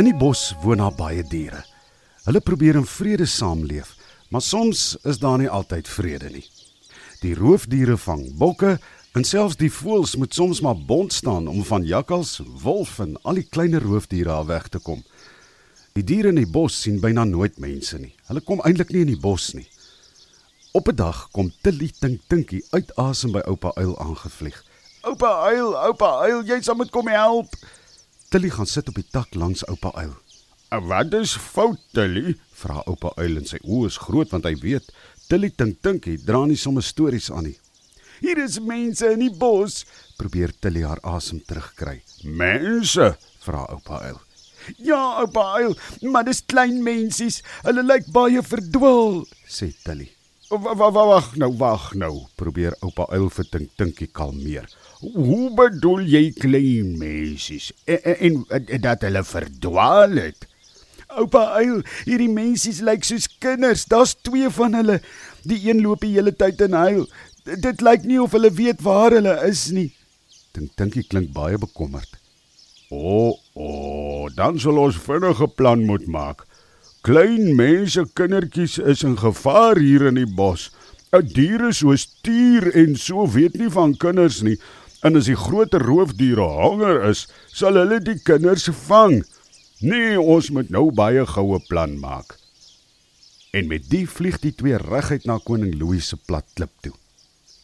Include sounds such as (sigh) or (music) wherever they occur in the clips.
In die bos woon daar baie diere. Hulle probeer in vrede saamleef, maar soms is daar nie altyd vrede nie. Die roofdiere vang bokke en selfs die voëls moet soms maar bond staan om van jakkals, wolf en al die kleiner roofdiere af weg te kom. Die diere in die bos sien byna nooit mense nie. Hulle kom eintlik nie in die bos nie. Op 'n dag kom Tilly Tink Tinkie uit asem by oupa Uil aangevlieg. "Oupa Uil, oupa Uil, jy sal moet kom help." Tilly gaan sit op die tak langs oupa Uil. "Wat is fout, Tilly?" vra oupa Uil en sy oë is groot want hy weet Tilly Tink Tinkie dra nie sommer stories aan nie. "Hier is mense in die bos," probeer Tilly haar asem terugkry. "Mense?" vra oupa Uil. "Ja, oupa Uil, maar dis klein mensies. Hulle lyk baie verdwaal," sê Tilly. Wag nou, wag nou, probeer oupa uil vir Tink Tinkie kalmeer. Hoe bedoel jy klein mensies en, en, en dat hulle verdwaal het? Oupa uil, hierdie mensies lyk soos kinders. Daar's twee van hulle. Die een loop die hele tyd en huil. Dit lyk nie of hulle weet waar hulle is nie. Tink Tinkie klink baie bekommerd. O, oh, o, oh, dan sal ons vinnige plan moet maak. Klein mense kindertjies is in gevaar hier in die bos. 'n Diere soos stier en so weet nie van kinders nie. En as die groter roofdiere honger is, sal hulle die kinders vang. Nee, ons moet nou baie goue plan maak. En met die vlieg die twee reguit na koning Louis se plat klip toe.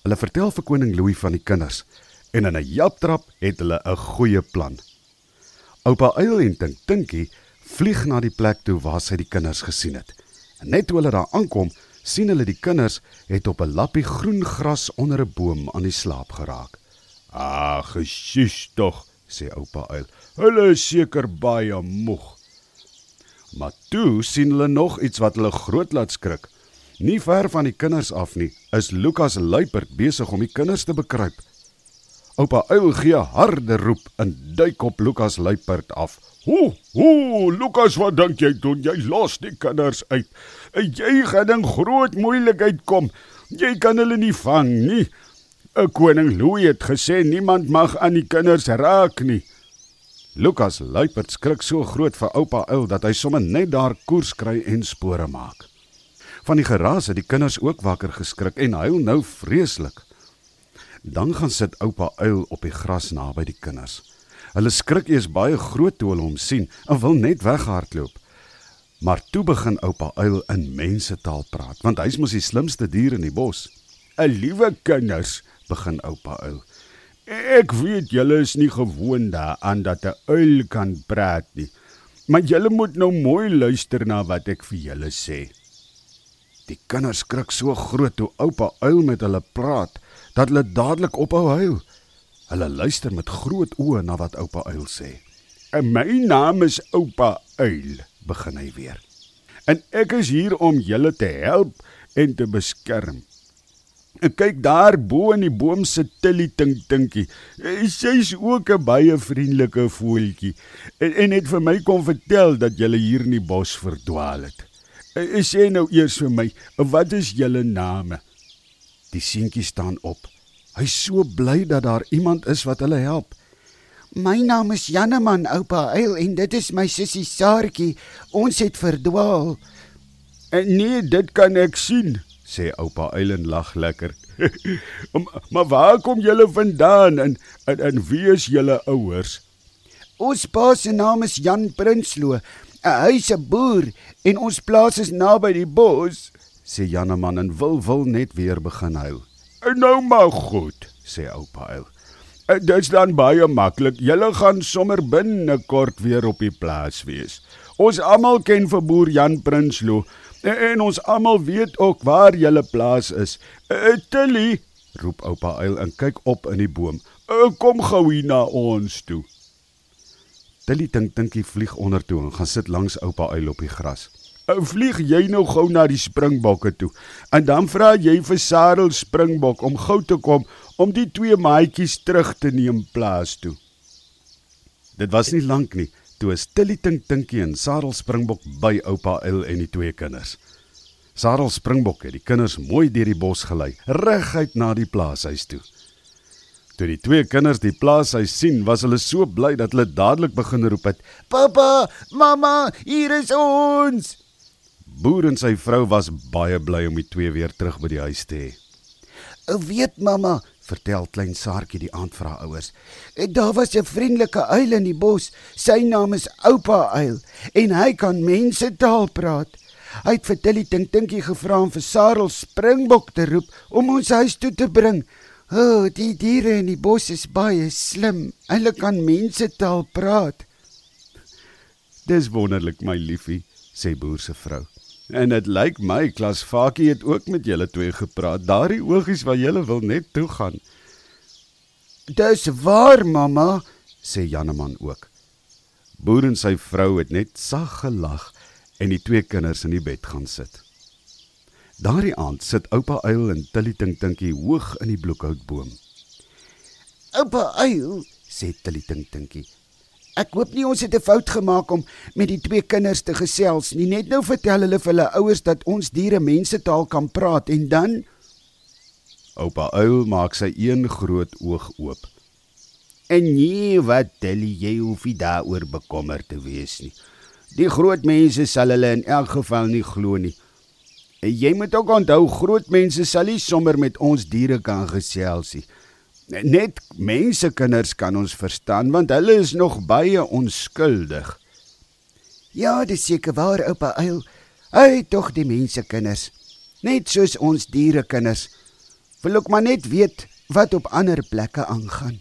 Hulle vertel vir koning Louis van die kinders en in 'n japtrap het hulle 'n goeie plan. Oupa Uil en Tink Tinkie vlieg na die plek toe waar sy die kinders gesien het. En net toe hulle daar aankom, sien hulle die kinders het op 'n lappie groen gras onder 'n boom aan die slaap geraak. "Ag, gesus tog," sê oupa uil. "Hulle is seker baie moeg." Maar toe sien hulle nog iets wat hulle groot laat skrik. Nie ver van die kinders af nie, is Lukas luiperd besig om die kinders te bekruip. Oupa uil gee harde roep en duik op Lukas luiperd af. Ho, ho, Lukas, wat dink jy doen? Jy los die kinders uit. Jy gaan in groot moeilikheid kom. Jy kan hulle nie vang nie. 'n Koning Louis het gesê niemand mag aan die kinders raak nie. Lukas luiperd skrik so groot vir oupa uil dat hy sommer net daar koers kry en spore maak. Van die geraas het die kinders ook wakker geskrik en huil nou vreeslik. Dan gaan sit oupa uil op die gras naby die kinders. Hulle skrik eers baie groot toe hulle hom sien en wil net weghardloop. Maar toe begin oupa uil in mensetaal praat, want hy's mos die slimste dier in die bos. "’n Liewe kinders," begin oupa uil. "Ek weet julle is nie gewoond daaraan dat 'n uil kan praat nie. Maar julle moet nou mooi luister na wat ek vir julle sê." Die kinders skrik so groot toe oupa uil met hulle praat dat hulle dadelik ophou huil. Hulle luister met groot oë na wat oupa uil sê. "En my naam is oupa uil," begin hy weer. "En ek is hier om julle te help en te beskerm." En kyk daar bo in die boom sit Tilly Tink Tinkie. Sy's ook 'n baie vriendelike voeltjie en, en het vir my kom vertel dat julle hier in die bos verdwaal het. Sê nou eers vir my, wat is julle name? Die seentjie staan op. Hy's so bly dat daar iemand is wat hulle help. My naam is Janneman, oupa Eil en dit is my sussie Saartjie. Ons het verdwaal. En nee, dit kan ek sien, sê oupa Eil en lag lekker. (laughs) maar waar kom julle vandaan en en, en wie is julle ouers? Ons pa se naam is Jan Prinsloo. Hy's 'n boer en ons plaas is naby die bos, sê Janneman en wil wil net weer begin huil. Nou maar goed, sê oupa uil. Eh, Dit's dan baie maklik. Julle gaan sommer binnekort weer op die plaas wees. Ons almal ken vir boer Jan Prinsloo en ons almal weet ook waar julle plaas is. Eh, Tilly, roep oupa uil en kyk op in die boom. Eh, kom gou hier na ons toe. Tilly dink dinkie vlieg onder toe en gaan sit langs oupa uil op die gras. Eh, vlieg jy nou gou na die springbokke toe. En dan vra jy vir Sarel Springbok om gou te kom om die twee maatjies terug te neem plaas toe. Dit was nie lank nie toe 'n stillie tink tinkie en Sarel Springbok by oupa Il en die twee kinders. Sarel Springbok het die kinders mooi deur die bos gelei, reguit na die plaashuis toe. Toe die twee kinders die plaashuis sien, was hulle so bly dat hulle dadelik begin roep het: "Pappa, mamma, hier is ons!" Boer en sy vrou was baie bly om die twee weer terug by die huis te hê. "Ek weet, mamma," vertel klein Saartjie die aand vir haar ouers. "Daar was 'n vriendelike uil in die bos. Sy naam is Oupa Uil en hy kan mense taal praat." Hy het vir Tilly Tink Tinkie gevra om vir Sarel Springbok te roep om ons huis toe te bring. O, oh, die diere in die bos is baie slim. Hulle kan mense taal praat. Dis wonderlik, my liefie, sê boer se vrou. En dit lyk my klas Fakie het ook met julle twee gepraat. Daardie oogies wat julle wil net toe gaan. Dis waar, mamma, sê Janeman ook. Boer en sy vrou het net sag gelag en die twee kinders in die bed gaan sit. Daardie aand sit oupa Uil en Tilly Tink Tinkie hoog in die bloekhoutboom. Oupa Uil, sê Tilly Tink Tinkie. Ek hoop nie ons het 'n fout gemaak om met die twee kinders te gesels nie. Net nou vertel hulle vir hulle ouers dat ons diere mensetaal kan praat en dan Oupa Uil maak sy een groot oog oop. En nee, wat Tilly, jy hoef nie daaroor bekommerd te wees nie. Die groot mense sal hulle in elk geval nie glo nie. Jy moet ook onthou groot mense sal nie sommer met ons diere kan gesels nie. Net mense kinders kan ons verstaan want hulle is nog baie onskuldig. Ja, dis seker waar oupa Uil. Hy tog die mense kinders. Net soos ons diere kinders. Wil ook maar net weet wat op ander plekke aangaan.